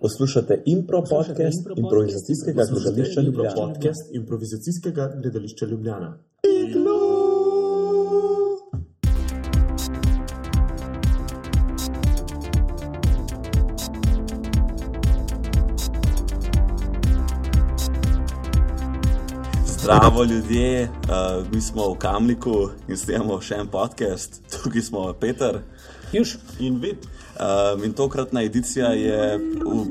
Poslušate impro podcast improvizacijskega gledališča Ljubljana. Podcast improvizacijskega gledališča Ljubljana. Zdravo, ljudje, uh, mi smo v Kamniku in snemamo še en podcast. Tukaj smo Peter Juž, In vid, um, in tokratna edicija je v,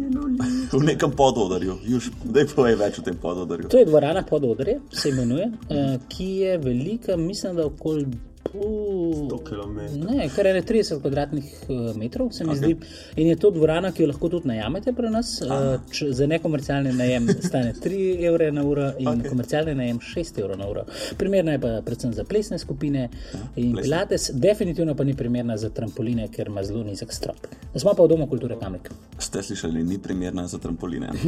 v nekem pododarju. Juž, daj povej več o tem pododarju. to je dvorana pod odre, se imenuje, eh, ki je velika, mislim, da okoli. Uh, 100 km. Ne, kar je 30 kvadratnih eh, metrov, se mi okay. zdi. In je to dvorana, ki jo lahko tudi najamete pri nas. Uh, če, za nekomercialni najem stane 3 evre na uro in okay. komercialni najem 6 evrov na uro. Primerna je pa predvsem za plesne skupine in plesne. pilates, definitivno pa ni primerna za trampoline, ker ima zelo nizek strop. Smo pa v domu kulture Kamnik. Ste slišali, ni primerna za trampoline.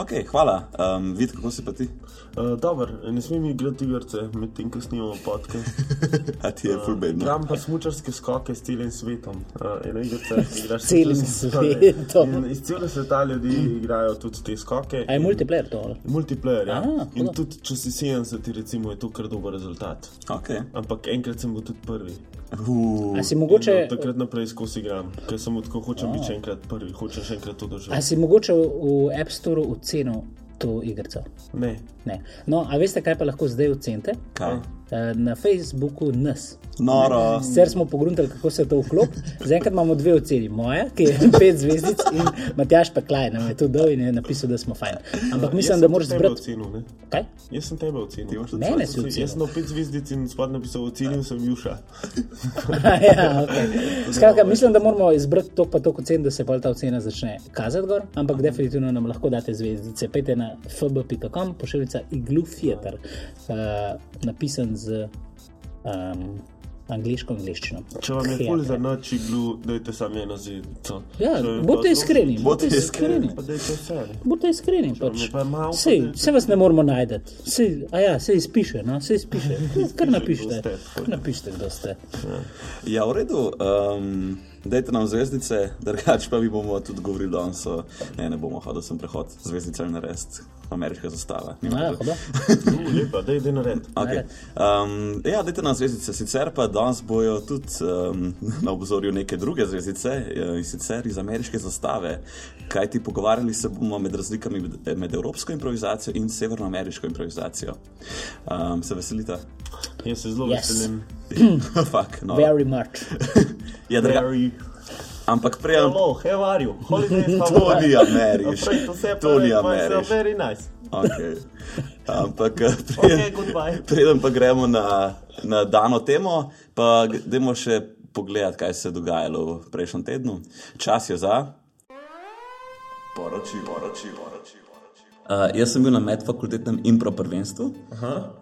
Ok, hvala. Um, Vid, kako si pa ti? Uh, Dobro, ne smem igrati igrice, medtem ko snimamo podcast. A ti je fulbedno. Igram pa smučarske skoke s celim svetom. Uh, eno igrice igraš s Celim svetom. Iz celega sveta ljudi igrajo tudi te skoke. A je multiplayer to? Multiplayer, ja. A, In tudi če si 70, recimo, je to kar dober rezultat. Okay. Ampak enkrat sem bil tudi prvi. Uh, A si mogoče. od takrat naprej skozi igram, ker sem tako hočem biti še enkrat prvi, hočem še enkrat to A doživeti. si mogoče v App Store ocenil to igrico? Ne, Ne. No, a veste, kaj pa lahko zdaj ocenite? kaj? Eh, Na Facebooku nas. Noro. Sicer smo pogruntali, kako se to vklopi. Zaenkrat imamo dve oceni. Moja, ki je pet zvezdic, in Matjaš Peklaj nam je to dal in je napisal, da smo fajn. Ampak mislim, Jaz da moraš zbrati. ocenil, ne? Kaj? Jaz sem tebe ocenil. tudi Mene si ocenil. Jaz sem pet zvezdic in spod napisal ocenil sem Juša. ja, okay. Skratka, mislim, da moramo izbrati to pa to ocen, da se pa ta ocena začne kazati gor, ampak definitivno nam lahko date zvezdice. Pejte na fb.com, pošiljka iglu theater, uh, napisan z um, angliško angliščino. Če vam je ful za noč iglu, dajte samo eno zvezdico. Ja, pa bodite iskreni, Bodite iskreni. Pa. Bodite iskreni, pač. pa malo, pa Sej, dajte- se vas ne moramo najti. Sej, a ja, se izpiše, no, se izpiše. Kar napišite, kar napišite, kdo ste. Ja, v redu. Um, dajte nam zvezdice, drugače pa mi bomo tudi govorili danes. Ne, ne bomo hodili sem prehod zvezdice ali narediti ameriške zastave. Nima Ja, Lepa, daj, daj nared. Okay. Um, ja, dajte nam zvezdice, sicer pa danes bojo tudi um, na obzorju neke druge zvezdice, eh, in sicer iz ameriške zastave. Kaj ti pogovarjali se bomo med razlikami med, med evropsko improvizacijo in severnoameriško improvizacijo. Um, se veselite? Jaz se zelo Yes. veselim. Fuck, no. Very much. ja, Very. ampak prej. Hello, how are you? Holidays, how To ni ameriš. To ni ameriš. Very nice. Okay. Ampak eh, preden, Okay, goodbye. preden pa gremo na, na dano temo, pa gremo še pogledati, kaj se je dogajalo v prejšnjem tednu. Čas je za. Poroči, poroči, poroči. Uh, jaz sem bil na medfakultetnem impro prvenstvu.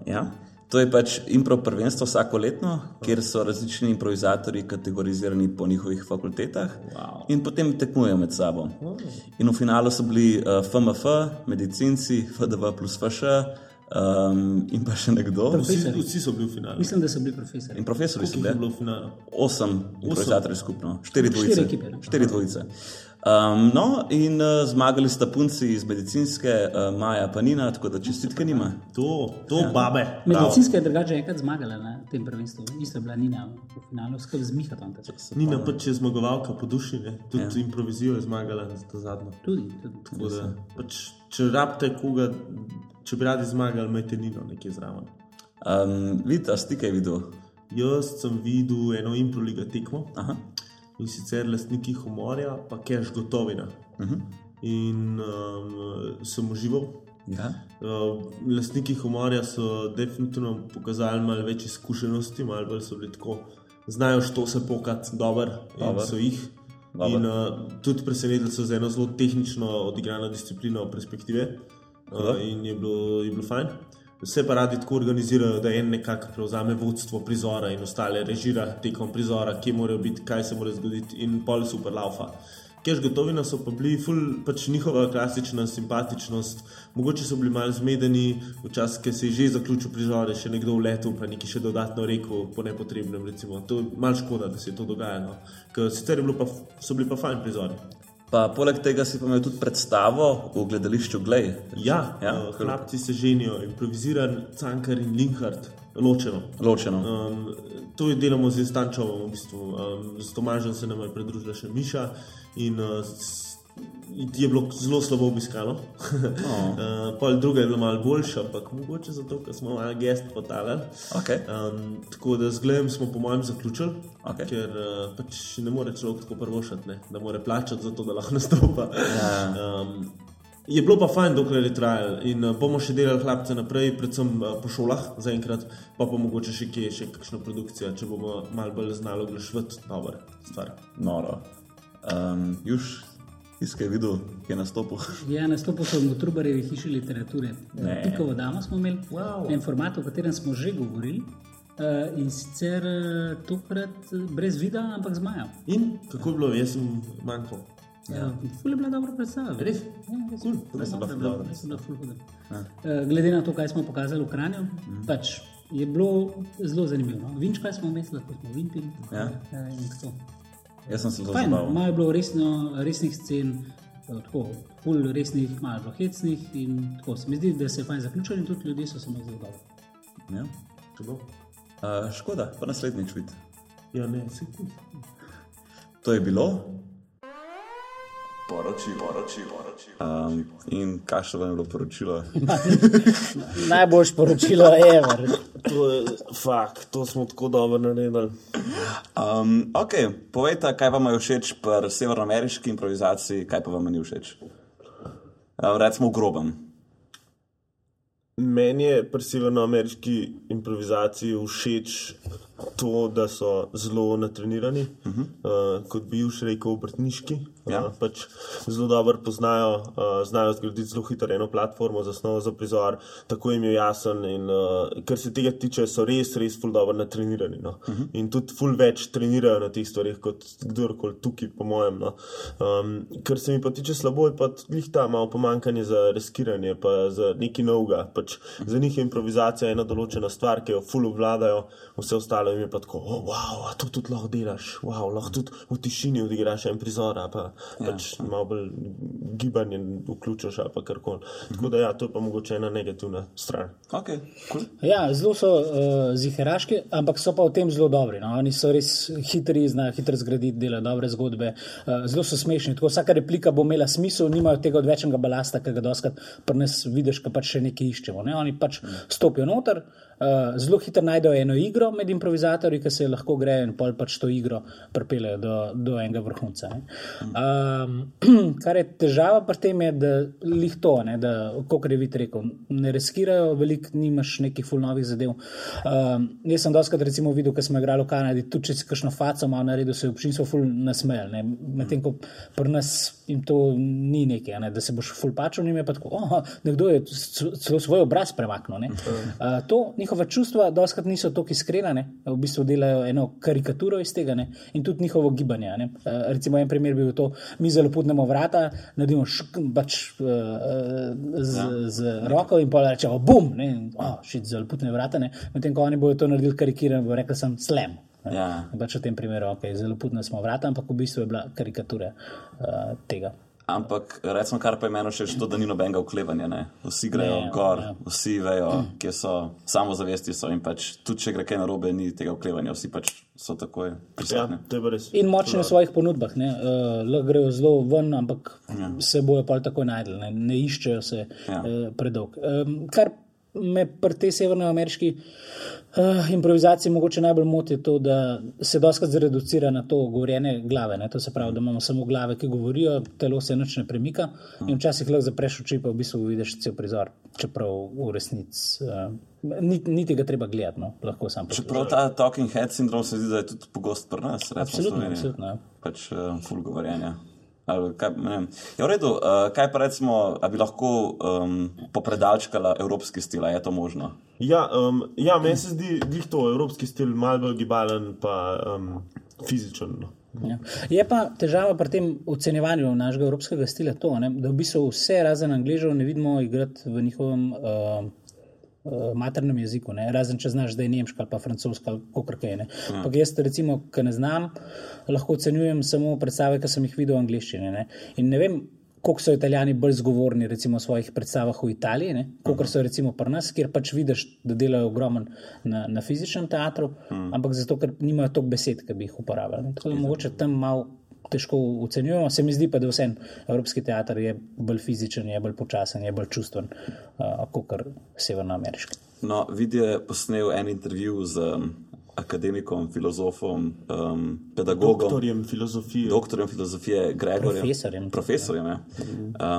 Ja. To je pač impro prvenstvo vsako letno, kjer so različni improvizatori kategorizirani po njihovih fakultetah wow. in potem tekmujejo med sabo. In v finalu so bili uh, FMF, medicinci, FDV plus FŠ um, in pa še nekdo. Vsi, vsi so bili v finalu. Mislim, da so bili profesori. In profesori so Koliko je bili. bilo v finalu? Osem improvizatorjev skupno, štiri Štiri dvojice. ne? Štiri dvojice. Um, no, in uh, zmagali sta punci iz medicinske, uh, Maja pa Nina, tako da čestitke nima. To, to ja. babe. Medicinska je drugače enkrat zmagala na tem prvenstvu. Isto je bila Nina v finalu, skupaj z Mihatom. Nina pač je zmagovalka po duši, ne? tudi ja. improvizijo je zmagala za to zadnjo. Tudi, tudi. Tako Da, pač, če rabite koga, če bi radi zmagali, imejte Nino nekje zraven. Um, Vidite, a si kaj videl? Jaz sem videl eno improliga tekmo Aha. In sicer lastniki humorja, pa cash gotovina. Uh -huh. In um, sem užival. Ja. Uh, lastniki humorja so definitivno pokazali malo več izkušenosti, malo bolj so bili tako, znajo što se pokati dobro, in so jih. Dober. In uh, tudi presenetili so z eno zelo tehnično odigrano disciplino perspektive. Uh, in je bilo, je bilo fajn. Vse pa radi tako organizirajo, da en nekako prevzame vodstvo prizora in ostale režira tekom prizora, kje morajo biti, kaj se mora zgoditi, in pol super laufa. Keš gotovina so pa bili, ful, pač njihova klasična simpatičnost, mogoče so bili malo zmedeni, včasih, ker se je že zaključil prizor, je še nekdo vletel, pa nekaj še dodatno rekel po nepotrebnem. Recimo. To je malo škoda, da se je to dogajalo. Ker sicer pa, so bili pa fajn prizori. Pa poleg tega si pa imel tudi predstavo v gledališču Glej. Ja, Ja, ja hlapci se ženijo, improviziran, cankar in linkard, ločeno. Ločeno. Um, to je delamo z Stančovom, v bistvu. Um, z Tomažem se nam je pridružila še Miša in uh, s- je bilo zelo slabo obiskano. Oh. uh, pol druga je bila malo boljša, ampak mogoče zato, ker smo malo gest potalali. Okay. Um, tako da z Glejem smo po mojem zaključili, Okej. ker uh, pač ne more človek tako prvošati, ne, da mora plačati za to, da lahko nastopa. Ja. Um, je bilo pa fajn, dokler je trajalo in uh, bomo še delali hlapce naprej, predvsem po šolah zaenkrat, pa pa mogoče še kje, še kakšna produkcija, če bomo malo bolj znali oglaševati, dobro stvar. Noro. Um, Juž, tiskaj je videl, ki je nastopil. Ja, nastopil sem v Trubarjevi hiši literature. Ne. Pikovo damo smo imeli, Wow. en format, o katerem smo že govorili. Uh, in sicer uh, tokrat eh, brez videa, ampak z Majo. In kako je bilo, jaz sem manjkal. Ja. Ful je bila dobra predstava. Res? Ja, res. Cool. Res je bila ful dobra, res je bila ful huda. Uh, glede na to, kaj smo pokazali v Kranju, mm. pač je bilo zelo zanimivo. No? Vinč, kaj smo umestili, lahko smo vin pili. Ja. Uh. Jaz sem se zelo Fajn, zabaval. malo je bilo resno, resnih scen, eh, tako, ful resnih, malo bilo hecnih in tako se mi zdi, da se je fajn zaključili in tudi ljudje so se mi zelo dobro. Ja. Če bo? Uh, škoda, pa naslednjič vid. Ja, ne, se kul. To je bilo. Poroči, poroči, poroči. Um, in kakšno vam je bilo poročilo? Najboljše poročilo je, ever. To je fakt, to smo tako dobro naredili. Um, ok, povejte, kaj vam je všeč pri severnoameriški improvizaciji, kaj pa vam ni všeč. Uh, recimo v grobem. Meni je pri severnoameriški improvizaciji všeč to, da so zelo natrenirani, uh -huh. uh, kot bi už rekel, obrtniški. Ja. Uh, pač zelo dobro poznajo, uh, znajo zgraditi zelo hitro eno platformo za snov, za prizor, tako jim je jasen. In, uh, kar se tega tiče, so res, res ful dobro natrenirani. No. Uh -huh. In tudi ful več trenirajo na teh stvarih kot kdorkoli tukaj, po mojem. No. Um, kar se mi pa tiče slabo, je pa tudi ta malo pomankanje za riskiranje, pa za nekaj novega. Pač za njih je improvizacija ena določena stvar, ki jo ful obvladajo, vse ostalo jim je pa tako, oh, wow, a to tudi lahko delaš, wow, lahko tudi v tišini odigraš en prizor, pa ja. pač malo bolj gibanje vključiš, ali pa karkoli. Tako da ja, to je pa mogoče ena negativna stran. Ok, cool. Ja, zelo so uh, ziheraški, ampak so pa v tem zelo dobri. No? Oni so res hitri, znajo hitro zgraditi, delajo dobre zgodbe, uh, zelo so smešni. Tako vsaka replika bo imela smisel, nimajo tega odvečnega balasta, ki ga doskrat pri nas vidiš, ki pač še nekaj iščemo. Ne? Oni pač stopijo noter. Uh, zelo hitro najdejo eno igro med improvizatorji, ki se lahko grejo in pol pač to igro pripeljejo do, do enega vrhunca. Um, kar je težava pri tem, je, da lih to, ne, da, kot je vid rekel, ne riskirajo, veliko nimaš nekih full novih zadev. Um, jaz sem doskrat recimo videl, ko smo igrali v Kanadi, tudi če si kakšno faco malo naredil, se je občinstvo full nasmejal. Medtem ko pri nas jim to ni nekaj, ne, da se boš full pačal, njim je pa tako, oh, nekdo je celo svoj obraz premaknil. ne. Uh, to njihova čustva doskrat niso tako iskrena, ne. v bistvu delajo eno karikaturo iz tega ne. in tudi njihovo gibanje. ne. Uh, recimo en primer bi bil to, mi zelo putnemo vrata, naredimo šk, pač, uh, z, ja. z roko in pa rečemo bum, ne, in, oh, šit, zelo putne vrata, ne. medtem ko oni bodo to naredili karikirano, bo rekel sem slam. Ja. Pač v tem primeru, okay, zelo putne smo vrata, ampak v bistvu je bila karikatura uh, tega. Ampak recimo, kar pa je meni všeč, to, da ni nobenega oklevanja. Ne? Vsi grejo Ne, gor, ja. vsi vejo, kje so, samozavesti so in pač tudi če gre kaj narobe, ni tega oklevanja, vsi pač so takoj Ja, prisotni. res. In močni v svojih ponudbah, ne, uh, lahko grejo zelo ven, ampak ja. se bojo pa takoj najdel, ne, ne iščejo se Ja. ja. uh, predolg. Um, kar me pri tej severnoameriški uh, improvizaciji mogoče najbolj moti, to, da se doskrat zreducira na to govorjene glave. Ne, to se pravi, da imamo samo glave, ki govorijo, telo se nič ne premika in včasih lahko zapreš oči, pa v bistvu vidiš cel prizor, čeprav v resnici. Uh, Niti, niti ga treba gledati, no. lahko sam poslušaš. Čeprav ta talking head sindrom se zdi, da je tudi pogost pri nas. recimo Absolutno, absolutno. ja. Pač uh, full govorjenja. Ali Kaj, je v redu, uh, kaj pa recimo, a bi lahko um, popredalčkala evropski stil, a je to možno? Ja, um, ja meni se zdi glih to evropski stil malo bolj gibalen, pa um, fizičen. No. Ja. Je pa težava pri tem ocenjevanju našega evropskega stila to, ne, da v bistvu vse razen angližev ne vidimo igrati v njihovem uh, uh, maternem jeziku, ne? razen če znaš, da je nemška ali pa francoska ali kako kaj. Ampak jaz, recimo, ki ne znam, lahko ocenjujem samo predstave, ki sem jih videl v angliščini. Ne? In ne vem, koliko so italijani bolj zgovorni recimo, v svojih predstavah v Italiji, kot so recimo pri nas, kjer pač vidiš, da delajo ogromno na, na fizičnem teatru, hmm. ampak zato, ker nimajo toliko besed, ki bi jih uporabljali. Tako da mogoče tam malo. Težko ocenjujemo, se mi zdi pa, da vse evropski teater je bolj fizičen, je bolj počasen, je bolj čustven uh, kot severnoameriški. No, Vidi je posnel en intervju z um, akademikom, filozofom, um, pedagogom, doktorjem filozofije, doktorjem filozofije Gregorjem. Profesorjem. Profesorjem ja.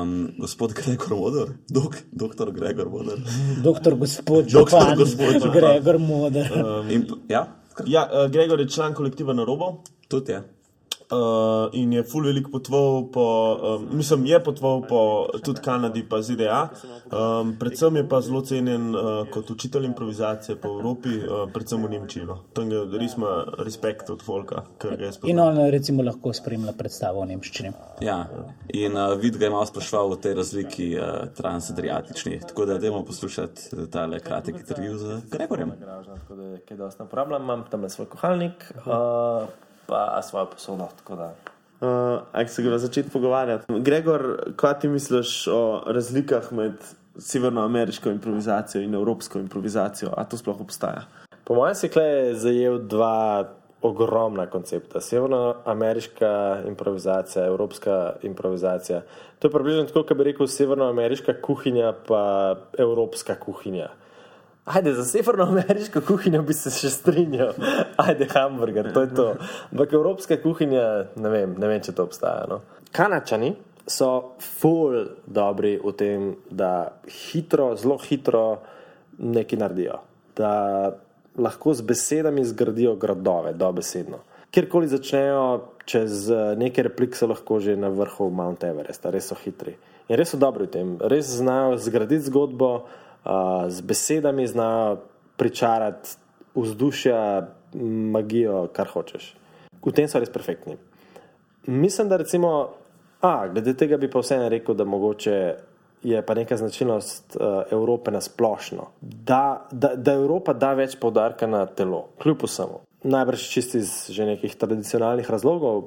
um, gospod Gregor Moder, dok, doktor Gregor Moder. doktor gospod Župan, gospod Gregor Moder. Um, In, ja, ja, uh, Gregor je član kolektiva na robo. tudi je. Uh, in je full veliko potoval po, um, mislim, je potoval po tudi Kanadi, pa ZDA. Um, predvsem je pa zelo cenjen uh, kot učitelj improvizacije po Evropi, uh, predvsem v Nemčiji. No. Tam je res ima respekt od Folka, ker ga je spoznal. In on recimo lahko spremlja predstavo v Nemščini. Ja. In uh, vid ga je malo sprašval o tej razliki uh, transadriatični. Tako da idemo poslušati tale kratek intervju z Gregorjem. Tako da je kaj dosti uporabljam, imam tam svoj kuhalnik, uh, pa svojo da. Uh, Ak se ga začeti pogovarjati. Gregor, kaj ti misliš o razlikah med severnoameriško improvizacijo in evropsko improvizacijo? A to sploh obstaja? Po mojem se je zajel dva ogromna koncepta. Severnoameriška improvizacija, evropska improvizacija. To je približno tako, kot bi rekel severnoameriška kuhinja, pa evropska kuhinja. Ajde, za severnoameriško kuhinjo bi se še strinjal, ajde, hamburger, to je to. Ampak evropska kuhinja, ne vem, ne vem če to obstaja. No. Kanačani so full dobri v tem, da hitro, zelo hitro nekaj naredijo. Da lahko z besedami zgradijo gradove, dobesedno. Kjerkoli začnejo, čez nekaj replik so lahko že na vrhu Mount Everesta, res so hitri. In res so dobri v tem, res znajo zgraditi zgodbo, z besedami znajo pričarati vzdušja, magijo, kar hočeš. V tem so res perfektni. Mislim, da recimo, a, glede tega bi pa vseeno rekel, da mogoče je pa neka značilnost uh, Evrope na splošno, da, da, da Evropa da več podarka na telo, kljub vsemu. Najbrž čisti iz že nekih tradicionalnih razlogov,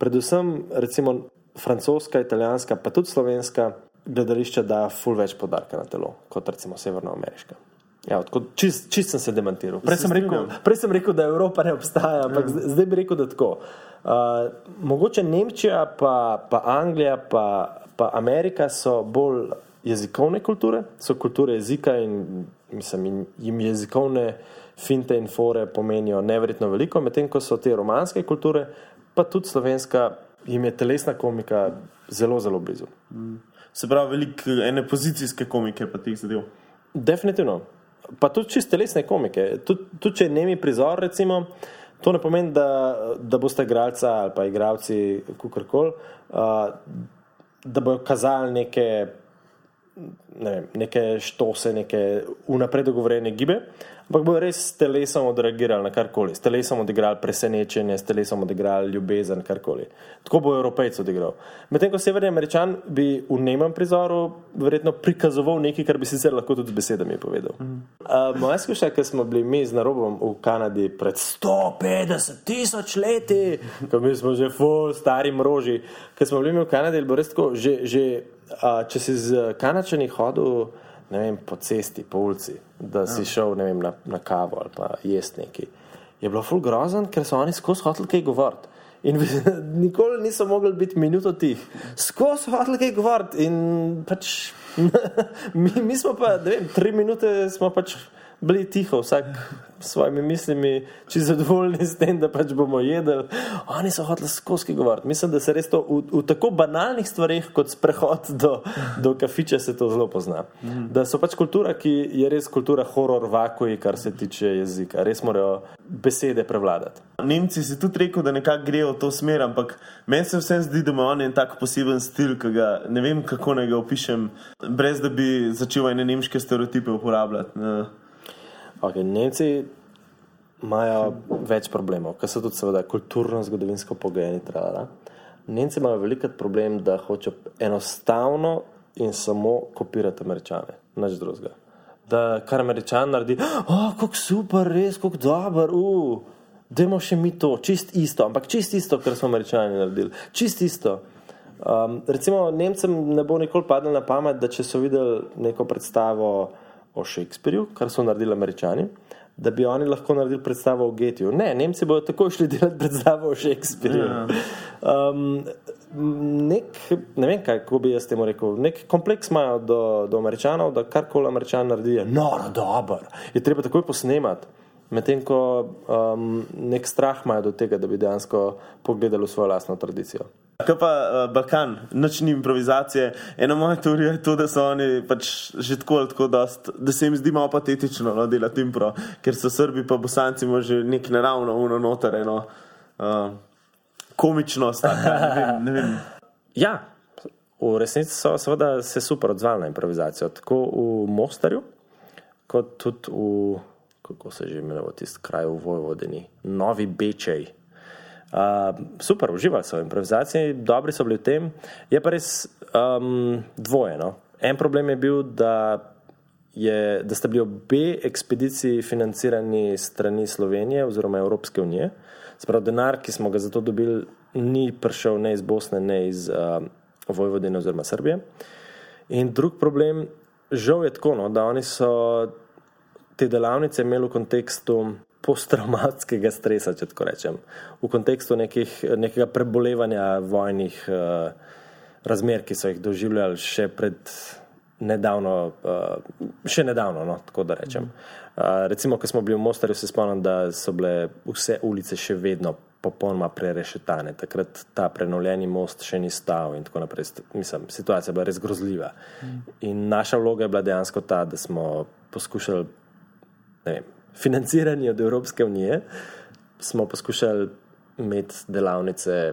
predvsem recimo francoska, italijanska, pa tudi slovenska gledališča da ful več podarka na telo, kot recimo severnoameriška. Ja, čist, čist sem se demantiral. Prej sem, rekel, prej sem rekel, da Evropa ne obstaja, ampak ja. zdaj bi rekel, da tako. Uh, mogoče Nemčija, pa, pa Anglija, pa, pa Amerika so bolj jezikovne kulture, so kulture jezika in mislim, jim jezikovne finte in fore pomenijo neverjetno veliko, medtem ko so te romanske kulture, pa tudi slovenska, jim je telesna komika zelo, zelo blizu. Mm. Se pravi, veliko ene pozicijske komike pa teh zadev. Definitivno. Pa tudi čiste telesne komike. Tudi tud, če je nemi prizor, recimo, to ne pomeni, da, da boste igralca ali pa igravci, kakorkoli, uh, da bodo kazali neke, ne vem, neke štose, neke unaprej dogovorjene gibe, ampak bodo res s telesom odreagirali na karkoli, s telesom odigrali presenečenje, s telesom odigrali ljubezen, karkoli. Tako bo Evropejc odigral. Medtem ko severni američan bi v nemem prizoru verjetno prikazoval nekaj, kar bi sicer lahko tudi z besedami povedal. Mm. Uh, moja izkušnja, ker smo bili mi z narobom v Kanadi pred 150 tisoč leti, ko mi smo že full stari mroži, ker smo bili mi v Kanadi, bo res tako, že, že uh, če si z kanačani hodil vem, po cesti, po ulici, da si ja. šel vem, na, na kavo ali pa jesti nekaj. Je bilo ful grozen, ker so oni skozi hoteli kaj govoriti. In nikoli niso mogli biti minuto tih. Skozi hoteli kaj govoriti. In pač mi, mi smo pa, ne vem, tri minute smo pač bili tiho, vsak s svojimi mislimi, či zadovoljni s tem, da pač bomo jedli. Oni so hoteli skozi govoriti. Mislim, da se res to v, v tako banalnih stvarih, kot sprehod do, do kafiča, se to zelo pozna. Mm. Da so pač kultura, ki je res kultura horor vakuji, kar se tiče jezika. Res morajo besede prevladati. Nemci si tudi rekel, da nekako grejo v to smer, ampak meni se vsem zdi, da ima on en tak poseben stil, ki ga ne vem, kako naj ga opišem, brez da bi začel ene nemške stereotipe uporabljati. Okay, Nemci imajo več problemov, ker so tudi seveda kulturno, zgodovinsko pogojeni. Nemci imajo veliko problem, da hočejo enostavno in samo kopirati američane, nič drugega. da kar američan naredi, oh, kako super, res, kako dober, uh, dajmo še mi to, čist isto, ampak čist isto, kar smo američani naredili, čist isto. Um, recimo, Nemcem ne bo nikoli padlo na pamet, da če so videli neko predstavo o Shakespearju, kar so naredili američani, da bi oni lahko naredili predstavo o Getiju. Ne, Nemci bodo takoj šli delati predstavo o Shakespearju. Um, nek, ne vem, kaj bi jaz temu rekel. Nek kompleks imajo do, do američanov, da karkoli američan naredi, je noro, dober. Je treba takoj posnemati. Medtem ko um, nek strah imajo do tega, da bi dejansko pogledali v svojo lastno tradicijo. Kaj pa uh, Balkan, noč ni improvizacije. Ena moja teorija je to, da so oni pač že tako ali tako, dost, da se jim zdi malo patetično no, delati impro, ker so Srbi pa Bosanci že nek naravno uno noter, eno uh, komičnost. Ne vem, ne vem. Ja, v resnici so seveda se super odzvali na improvizacijo, tako v Mostarju, kot tudi v, kako se že imenuje, tisti kraj v Vojvodini, Novi Bečej. Uh, super, uživali so v improvizaciji, dobri so bili v tem. Je pa res um, dvoje. No? En problem je bil, da, je, da sta bili obe ekspediciji financirani strani Slovenije oziroma Evropske unije. Sprav denar, ki smo ga za to dobili, ni prišel ne iz Bosne, ne iz uh, Vojvodine oziroma Srbije. In drug problem, žal je tako, no, da oni so te delavnice imeli v kontekstu posttraumatskega stresa, če tako rečem, v kontekstu nekih, nekega prebolevanja vojnih uh, razmer, ki so jih doživljali še pred nedavno, uh, še nedavno, no, tako da rečem. Uh, recimo, ko smo bili v Mostarju, se spomnim, da so bile vse ulice še vedno popolnoma prerešetane. Takrat ta prenovljeni most še ni stal in tako naprej. Mislim, situacija je bila res grozljiva. In naša vloga je bila dejansko ta, da smo poskušali, vem, financirani od Evropske unije, smo poskušali imeti delavnice,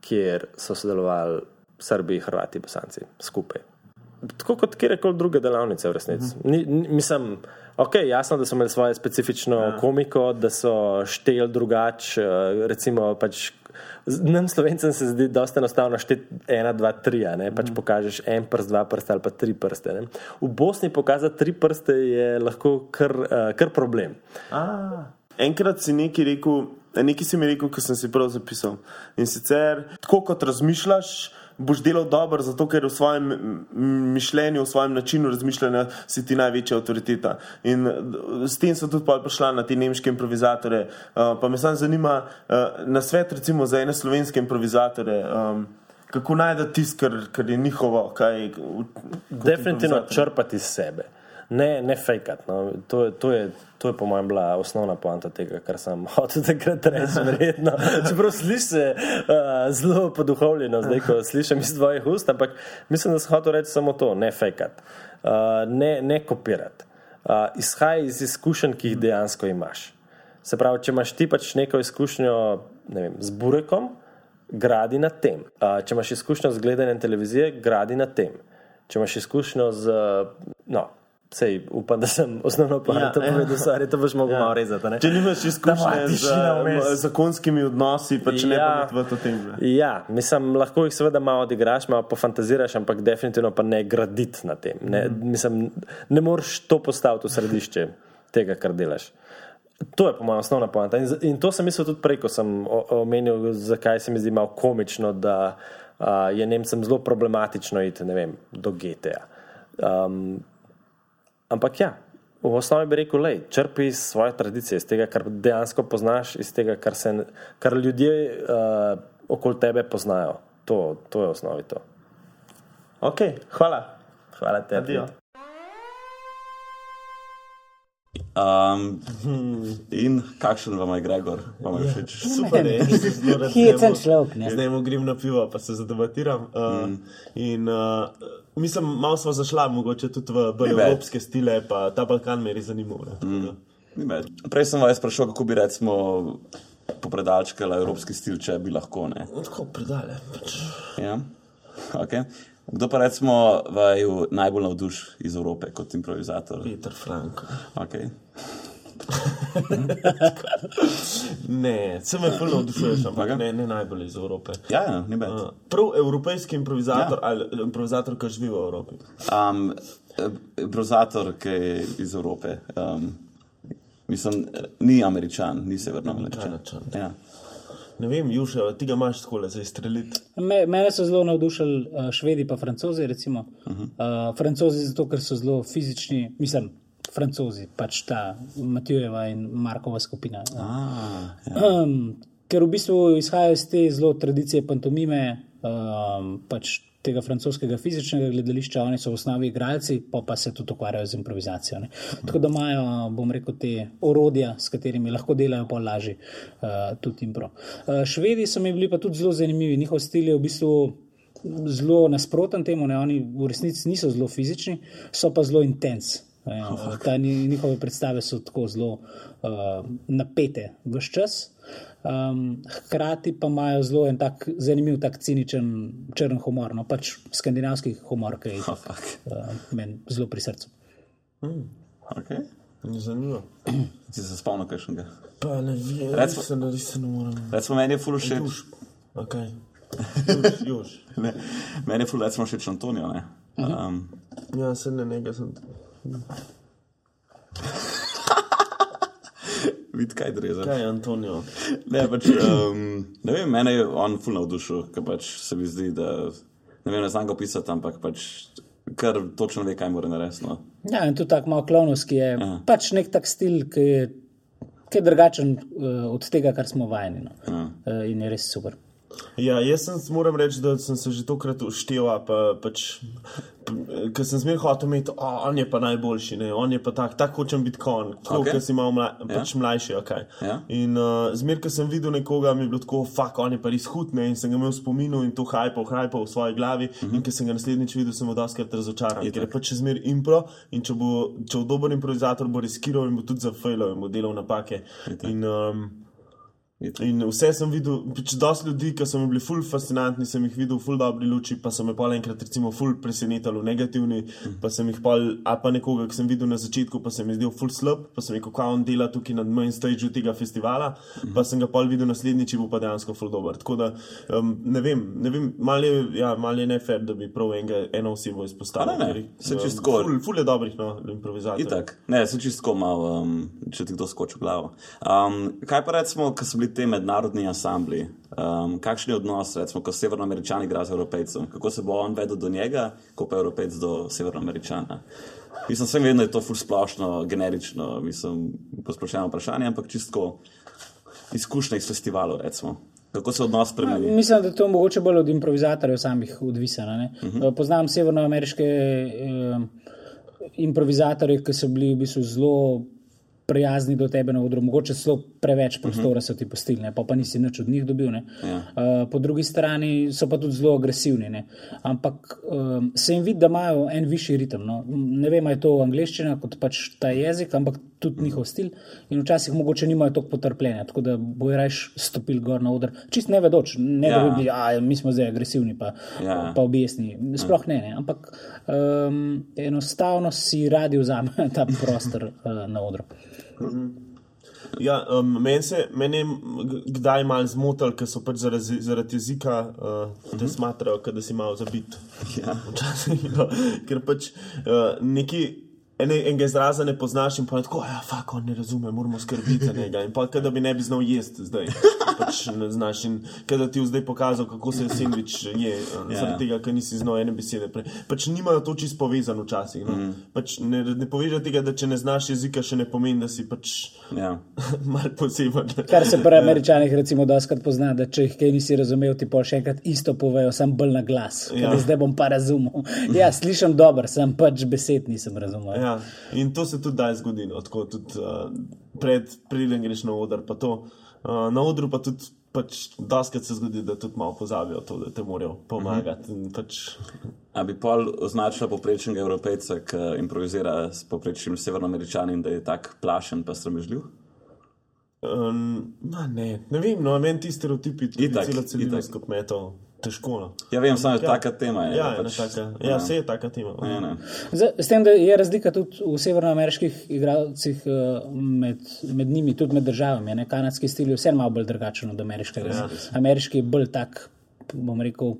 kjer so sodelovali Srbi, Hrvati, Bosanci skupaj. Tako kot kjerkoli druge delavnice, v resnici. Ni, ni, mislim, ok, jasno, da so imeli svoje specifično ja. komiko, da so šteli drugače, recimo pač. Nam, slovencem, se zdi, je enostavno šteti ena, dva, tri. Ne? Pač mm. pokažeš en prst, dva prsta ali pa tri prste. Ne? V Bosni pokazati tri prste je lahko kar, uh, kar problem. A, enkrat si nekaj rekel, nekaj si mi rekel, ko sem si prav zapisal. In sicer, tako kot razmišljaš, boš delal dobro, zato ker v svojem mišljenju, v svojem načinu razmišljanja si ti največja avtoriteta. In s tem sem tudi prišla na te nemške improvizatore. Uh, pa me samo zanima, uh, na svet recimo za ene slovenske improvizatore. Um, Kako najdete tisto, kar, kar je njihovo? Kaj, Definitivno črpati iz sebe ne, ne fejkat. No. To, to, to je po mojem bila osnovna poanta tega, kar sem hotel takrat reči. Verjetno. Čeprav slišiš se uh, zelo poduhovljeno, zdaj ko slišim iz tvojih ust, ampak mislim, da sem hotel reči samo to, ne fejkat, uh, ne, ne kopirati. Uh, izhaj iz izkušenj, ki jih dejansko imaš. Se pravi, če imaš ti pač neko izkušnjo ne vem, z burekom, gradi na tem. Uh, če imaš izkušnjo z gledanjem televizije, gradi na tem. Če imaš izkušnjo z. No, Sej, upam, da sem osnovno poanta ja, povedal, da ja. to boš mogel ja. malo rezati. Ne? Če nimaš izkušnje z zakonskimi odnosi, pa če ja, ne v to tem. Ja, mislim, lahko jih seveda malo odigraš, malo pofantaziraš, ampak definitivno pa ne graditi na tem. Ne, mm. mislim, ne moreš to postaviti v središče tega, kar delaš. To je po mojem osnovna poanta. In, in to sem mislil tudi prej, ko sem omenil, zakaj se mi zdi malo komično, da uh, je Nemcem zelo problematično iti vem, do GTA. Um, Ampak ja, v osnovi bi rekel, lej, črpi iz svoje tradicije, iz tega, kar dejansko poznaš, iz tega, kar, se, kar ljudje uh, okoli tebe poznajo. To, to je osnovi to. Ok, hvala. Hvala tebi. Um, in kakšen vam je Gregor? Vam je všeč? Super, zelo rad. Hecen človek. Zdaj mu grem na pivo, pa se zadebatiram. Uh, mm. In uh, mislim, malo smo zašla, mogoče tudi v bolj evropske stile, pa ta Balkan me je res zanimal. Mm. Prej sem vas sprašal, kako bi recimo popredalčkala evropski stil, če bi lahko. Ne? Tako predale. Pač. Ja, ok. Kdo pa recimo vaju najbolj navduš iz Evrope kot improvizator? Peter Frank. Okay. Ne, sem me prvo navdušuješ, ampak Okej. ne, ne najbolj iz Evrope. Ja, ja, ni bed. Uh, prav evropejski improvizator ja. ali improvizator, ki živi v Evropi. Um, improvizator, ki je iz Evrope. Um, mislim, ni američan, ni severnoameričan. Kanadčan. Ja. Ne vem, Juša, ti ga imaš tako za izstreliti. Me, mene so zelo navdušili uh, švedi, pa francozi. Recimo. Uh -huh. uh, francozi zato, ker so zelo fizični, mislim, francozi, pač ta Matijeva in Markova skupina. Ah, ja. um, ker v bistvu izhajajo iz te zelo tradicije pantomime, um, pač tega francoskega fizičnega gledališča, oni so v osnovi igralci, pa, pa se tudi ukvarjajo z improvizacijo. Ne. Tako da imajo, bom rekel, te orodja, s katerimi lahko delajo pa lažje uh, tudi impro. Uh, švedi so mi bili pa tudi zelo zanimivi, njihov stil je v bistvu. Zelo nasproten temu, ne? oni v resnici niso zelo fizični, so pa zelo intenzivni. Ta ni- njihove predstave so tako zelo uh, napete v vse čas. Um, hkrati pa imajo zelo en tak zanimiv, tak ciničen, črn humor, no pač skandinavski humor, ki je Oh, uh, meni zelo pri srcu. Okay. Ni zanimivo. Si se spomnil kakšnega? Pa ne vem, Recimo- se ne, se ne morem. Recimo, meni je ful všeč. Okay. Juž, juž. Ne, meni je ful recimo všeč Antonijo. ne. Um, Ja, se ne nekaj sem. Vid, kaj dreza. Kaj je Antonijo? Ne, pač, um, ne vem, mene je on ful navdušil, ker pač se mi zdi, da ne vem, ne znam ga opisati, ampak pač kar točno ve, kaj mora narediti. No. Ja, in tudi tako malo klonovski je Ja. pač nek tak stil, ki je, ki je drugačen uh, od tega, kar smo vajeni. No. Ja. Uh, in je res super. Ja, jaz sem, moram reči, da sem se že tokrat ušteva, pa, pač, ker sem zmeraj hotel imeti, o, on je pa najboljši, ne? on je pa tak, tako hočem biti kon, tako, okay. ker si malo mla, pač ja. mlajši. Okay. Ja. In uh, zmeraj, ko sem videl nekoga, mi je bilo tako, fuck, on je pa res hud, ne? in sem ga imel v spominu in to hajpal, hajpal v svoji glavi. Uh -huh. In ker sem ga naslednjič videl, sem bil doskrat razočaran, ker je pač zmeraj impro in če bo, če bo dober improvizator, bo riskiral in bo tudi zafejlal in bo delal napake. In, um, In vse sem videl, pač dosti ljudi, ki so mi bili ful fascinantni, sem jih videl v ful dobri luči, pa so me pa enkrat recimo ful presenetili v negativni, pa sem jih pol, a pa nekoga, ki sem videl na začetku, pa se mi zdel ful slab, pa sem rekel, kako on dela tukaj na main stageu tega festivala, pa sem ga pol videl naslednjič, bo pa dejansko ful dober. Tako da um, ne vem, ne vem, mal je, ja, mal je nefer, da bi prav enega, eno osebo izpostavil. Ne, ne, ker, saj um. Ful, ful je dobrih no, improvizatorjev. Itak, ne, se čisto malo, um, če ti kdo skoči v glavo. Um, kaj pa recimo, ko so bili te mednarodni ansambli, um, kakšen je odnos, recimo, ko severnoameričan igra z evropejcem, kako se bo on vedel do njega, ko pa evropejc do severnoameričana. Mislim, sem vedno je to ful splošno, generično, mislim, posplošeno vprašanje, ampak čisto izkušnja iz festivalov, recimo. Kako se odnos spremeni? Mislim, da je to mogoče bolj od improvizatorjev samih odvisno. Uh -huh. Poznam severnoameriške eh, improvizatorje, ki so bili v bistvu zelo prijazni do tebe na odru, mogoče celo preveč prostora so ti postili, ne, pa, pa nisi nič od njih dobil. ne. Ja. Uh, po drugi strani so pa tudi zelo agresivni. Ne. Ampak um, se jim vidi, da imajo en višji ritem. No. Ne vem, ali je to angliščina kot pač ta jezik, ampak tudi njihov stil. In včasih mogoče nimajo toliko potrpljenja, tako da bojo raje stopili gor na oder. Čist ne vedoč, ne Ja. da bi bili, a mi smo zdaj agresivni, pa, Ja. pa objesni. Sploh ne, ne. ampak um, enostavno si radi vzame ta prostor uh, na odru. Ja, um, Meni se meni je kdaj malo zmotil, ker so pač zaradi, zaradi jezika uh, te smatrajo, kot da si malo zabit. Ja. Včasih, no, ker pač uh, neki. Ene, enega izraza ne poznaš, in pa tako, ja, fak, on ne razume, moramo skrbeti za njega. In pa, da bi ne bi znal jesti zdaj. Pač ne znaš. In da ti je zdaj pokazal, kako se sendvič je, uh, Ja. zaradi tega, ker nisi znal ene besede. Prej. Pač nimajo to čisto povezano včasih. No. Mm. Pač ne, ne poveže tega, da če ne znaš jezika, še ne pomeni, da si pač Ja. mal poseben. Kar se pri američanih, recimo, doskrat pozna, da če jih kaj nisi razumel, ti pa še enkrat isto povejo, sem bolj na glas. Ja. Ja. Zdaj bom pa razumel. Ja, slišim dobro, sem pač besed nisem razumel. Ja, in to se tudi daj zgodi, no, tako tudi uh, pred, preden greš na oder. pa to. Uh, na odru pa tudi. Pač, Doskrat se zgodi, da tudi malo pozabijo to, da te morajo pomagati. In Pač, A bi pol označila poprečnega evropejca, ki improvizira s poprečnim severnoameričanom, da je tak plašen pa sramežljiv? Um, ne, ne vem, no, meni ti stereotipi, ti Itak, celo kot kmetov, težko. No. Ja, vem, samo je Ja. taka tema. Je, Ja, pač, taka, ja, vse je taka tema. Ne, ne. Z, s tem, da je razlika tudi v severnoameriških igralcih eh, med, med njimi, tudi med državami. Ne? Kanadski stil je vseeno malo bolj drugačen od ameriškega. Ja, Ameriški je bolj tak. Bom rekel,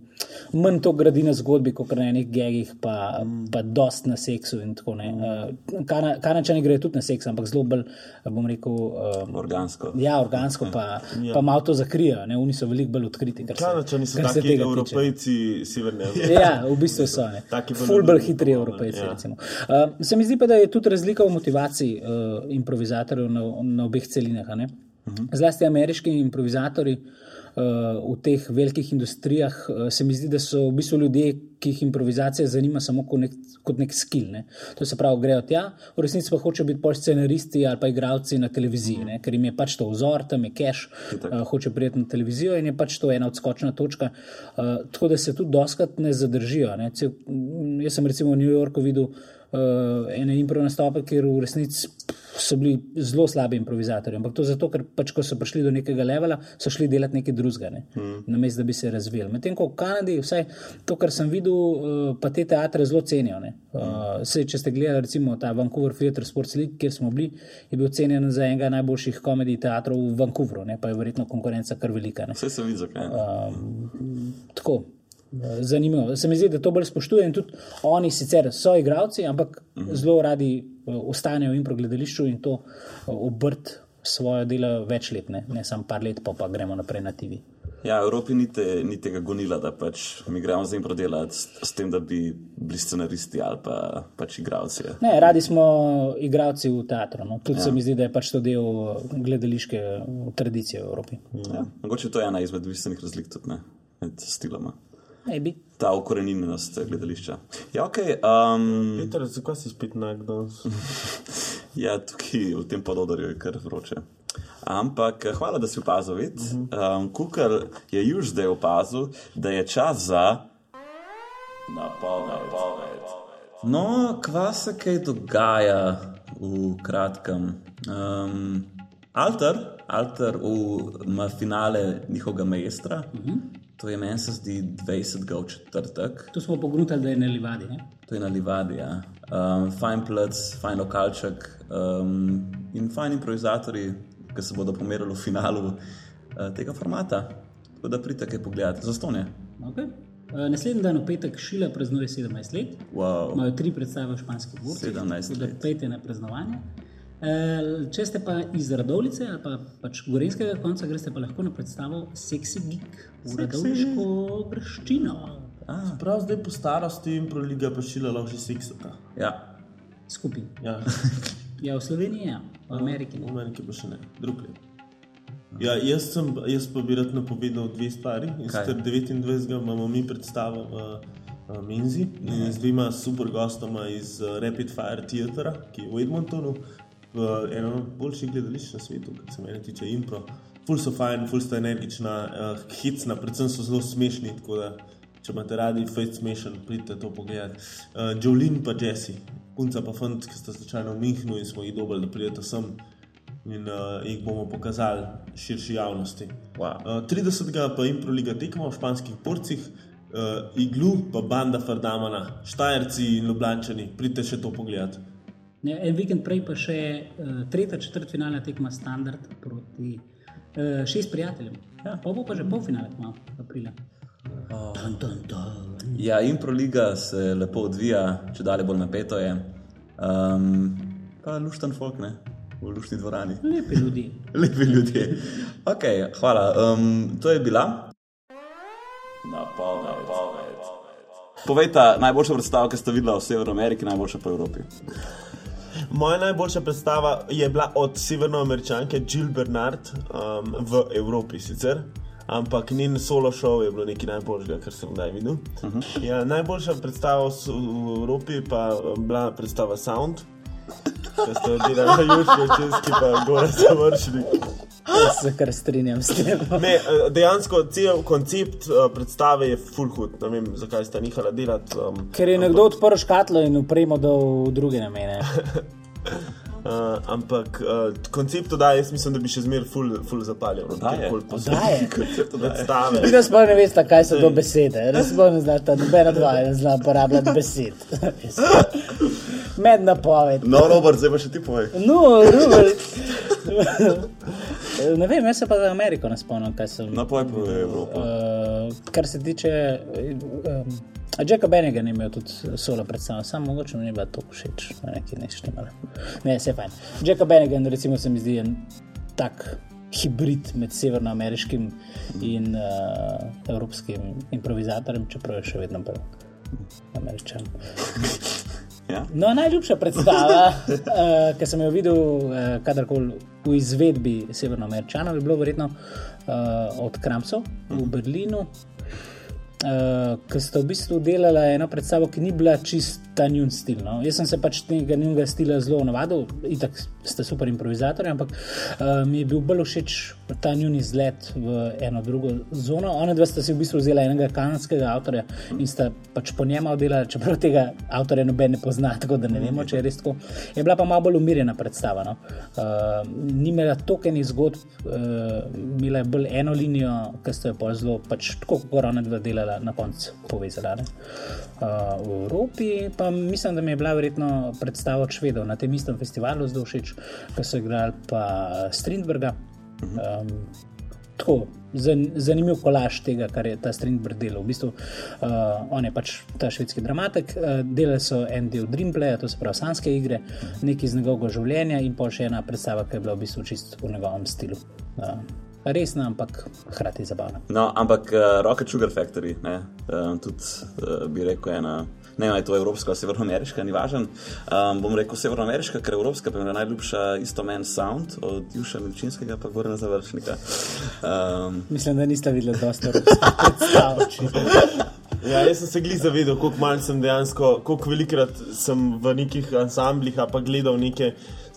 manj to gradi na zgodbi, kot na enih gegih, pa, pa dost na seksu. in tako, ne. Eh, Kana, Kanačani grejo tudi na seks, ampak zelo bolj, bom rekel, uh, Organsko. ja, organsko, pa, ja. pa malo to zakrijejo. ne. Oni so veliko bolj odkriti. Kanačani so taki evropejci severne Amerike. Ja, v bistvu so. ne. Ful bolj hitri evropejci. ja. recimo. Uh, se mi zdi pa, da je tudi razlika v motivaciji uh, improvizatorjev na, na obeh celinah. ne. Zlasti ameriški improvizatori uh, v teh velikih industrijah, uh, se mi zdi, da so v bistvu ljudje, ki jih improvizacija zanima samo kot nek, kot nek skill. Ne. To se pravi, grejo tja, v resnici pa hočejo biti pol scenaristi ali pa igravci na televiziji, ne, ker jim je pač to vzor, tam je cache, uh, hoče priti na televizijo in je pač to ena odskočna točka. Uh, tako da se tudi doskrat ne zadržijo. Ne. Cel, jaz sem recimo v New Yorku videl uh, ene improv nastope, kjer v resnici so bili zelo slabi improvizatorji. Ampak to zato, ker pač, ko so prišli do nekega levela, so šli delati nekaj drugega, ne? mm. namesto da bi se razvijali. Medtem ko v Kanadi, vsaj to, kar sem videl, uh, pa te teatre zelo cenijo. ne. Uh, sej, če ste gledali recimo ta Vancouver Theatre Sports League, kjer smo bili, je bil cenjen za enega najboljših komedij teatrov v Vancouvru, ne? pa je verjetno konkurenca kar velika. Ne? Vse se vidi, zakaj. ne. Tako. Eh, Zanimivo. Se mi zdi, da to bolj spoštuje in tudi oni sicer so igravci, ampak zelo radi eh, ostanejo v improgledališču in to eh, obrt svojo delo več let, ne, ne samo par let, pa, pa gremo naprej na TV. Ja, Evropi ni, te, ni tega gonila, da pač mi gremo zdaj prodelati s, s tem, da bi bili scenaristi ali pa pač igralci. Ne, radi smo igravci v teatru. No. Tudi ja. se mi zdi, da je pač to del gledališke tradicije v Evropi. Ja. Mogoče to je ena izmed bistvenih razlik tudi ne, med stiloma. Maybe. Ta ukorenjenost gledališča. Ja, ok. Um, Peter, zakaj si spet nagdan? ja, tukaj v tem pododorju je kar vroče. Ampak eh, hvala, da si opazil. vid. Um, Kukar je juž zdaj opazil, da je čas za napoved. No, kva se kaj dogaja v kratkem. Um, Alter, Alter ima finale njihovega mejstra. Uh -huh. To je meni se zdi 20. v četrtek. Tu smo pogruntali, da je na livadi. Ne? To je na Livadi. Ja. Um, fajn plec, fajn lokalček um, in fajn improvizatori, ki se bodo pomerili v finalu uh, tega formata. Tako da pridite kaj pogledati, za stonje. Okay. Uh, naslednji dan, v petek, Šila praznuje 17 let. Wow. Imajo tri predstave v španski burzi. 17 tako da let. pejte na praznovanje. E, če ste pa iz Radovlice ali pa pač Gorenskega konca, greste pa lahko na predstavo Sexy Geek v Radovliško grščino. Prav zdaj po starosti in proliga pašila lahko že seksata. Ja. Skupaj. Ja, Ja, v Sloveniji, ja. v Ameriki. v Ne. Ameriki pa še ne, drug let. Ja, jaz, sem, jaz pa bi rad napovedal dve stvari. Sicer 29. imamo mi predstavo v uh, Menzi in z dvema super gostoma iz uh, Rapid Fire Theatra, ki je v Edmontonu, v enem boljših gledališč na svetu, kar se mene tiče impro. Ful so fajn, ful sta energična, uh, hitsna, predvsem so zelo smešni. da Če imate radi Fate Smation, pridite to pogledati. Uh, Jolene pa Jesse, punca pa fant, ki sta slučajno v Münchnu in smo jih dobili, da pridete sem in uh, jih bomo pokazali širši javnosti. Wow. Uh, 30. pa jim proliga tekmo v španskih porcih, uh, iglu pa banda Fardamana, Štajerci in Ljubljančani, pridite še to pogledati. Ne, en vikend prej pa še uh, tretja četrtfinalna tekma Standard proti uh, šest prijateljem. Ja. Pa bo pa že polfinale, malo aprila. Dun, dun, dun. ja, Improliga se lepo odvija, če dalje bolj napeto je. Um, pa lušten folk, ne, v lušni dvorani. Lepi ljudje. Lepi ljudje. Okay, hvala. Um, to je bila. Napoved. Povejte, najboljša predstava, ki ste videli v Severni Ameriki, najboljša po Evropi. Moja najboljša predstava je bila od severnoameričanke Jill Bernard um, v Evropi sicer. Ampak njen solo show je bilo nekaj najboljšega, kar sem kdaj videl. Uh -huh. ja, najboljša predstava v, v Evropi pa je bila predstava Sound, ki ste jo delali na Južni, Česki pa gore završili. Jaz se kar strinjam s tem. Ne, eh, dejansko cel koncept uh, predstave je full hud. Ne vem, zakaj sta nehala delati. Um, Ker je nekdo odprl škatlo in upremo do druge namene. Uh, ampak uh, koncept oddaje, jaz mislim, da bi še zmeraj full, full zapaljal. Oddaje? Oddaje? Predstave. Vi nas pa ne veste, kaj so to besede. Res pa ne znaš, nobena dva ne zna uporabljati besed. Med napoved. No, Robert, zdaj pa še ti povej. No, Robert. ne vem, jaz se pa za Ameriko ne spomnim, kaj sem. No, povej po Evropi. Uh, kar se tiče. Um, Jacka Benega je imel tudi solo predstavo, samo mogoče mi ni bilo to všeč, nekaj ne štimalo. Ne, vse fajn. Jacka Benega, recimo, se mi zdi en tak hibrid med severnoameriškim in uh, evropskim improvizatorjem, čeprav je še vedno bolj američan. Ja? No, najljubša predstava, uh, ki sem jo videl uh, kadarkoli v izvedbi severnoameričanov, je bilo verjetno uh, od Kramsov v Berlinu. Uh, ki sta v bistvu delala eno predstavo, ki ni bila čista njun stil. No. Jaz sem se pač tega njunega stila zelo navadil, itak ste super improvizatorji, ampak uh, mi je bil bolj všeč ta njun izlet v eno drugo zono. Ona dva sta si v bistvu vzela enega kanadskega avtorja in sta pač po njemu delala, čeprav tega avtorja noben ne pozna, tako da ne vemo, če je res tako. Je bila pa malo bolj umirjena predstava. No. Uh, ni imela toliko enih zgodb, uh, imela je bolj eno linijo, ki ste jo pa zelo, pač tako kot ona dva delala na koncu povezala. Uh, v Evropi pa mislim, da mi je bila verjetno predstava od Švedov na tem istem festivalu zelo všeč, ki so igrali pa Strindberga. Um, tako, zan, zanimiv kolaž tega, kar je ta Strindberg delal. V bistvu, uh, on je pač ta švedski dramatik, uh, delali so en del Dreamplaya, to se pravi sanske igre, nekaj iz njegovega življenja in pa še ena predstava, ki je bila v bistvu čist v njegovem stilu. Uh, Resna, ampak hkrati zabavna. No, ampak uh, Rocket Sugar Factory, ne, uh, tudi uh, bi rekel ena. Ne, je to evropska, severnoameriška, ni važen. Um, bom rekel severnoameriška, ker je evropska, pa je najljubša isto men sound od Juša Milčinskega, pa gore na završnika. Um, Mislim, da niste videli dosta evropskih predstav. Ja, jaz sem se glih zavedel, koliko malo sem dejansko, koliko velikrat sem v nekih ansamblih, pa gledal neke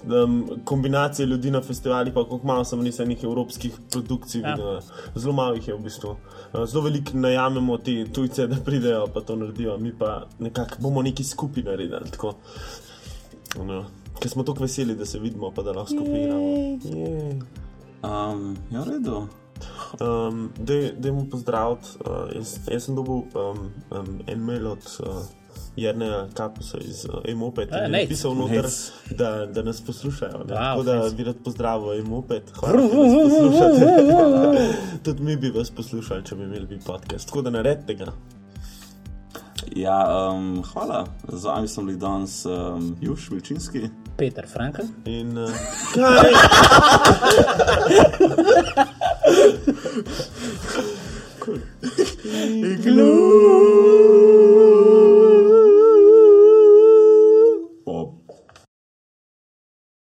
um, kombinacije ljudi na festivalih, pa koliko malo sem nisem nekih evropskih produkcij Ja. videl. Zelo malo jih je v bistvu. Uh, Zelo veliko najamemo te tujce, da pridejo pa to naredijo, mi pa nekako bomo neki skupaj naredili. Tako. No. Ker smo tako veseli, da se vidimo, pa da lahko skupaj igramo. Um, ja, v redu. Um, da mu pozdraviti. Uh, jaz, jaz sem dobil um, um, en mail od uh, Jrneja Kapusa iz uh, Emopet, ki je napisal noter, da, da nas poslušajo. Ne? Wow, Tako da fancy. bi rad pozdravil Emopet. Hvala. Tudi mi bi vas poslušali, če bi imeli podcast. Tako da naredite ga. Ja, um, hvala. Z vami sem bil danes um, Juž Milčinski. Peter Frankl. In, uh, kaj? Igloo.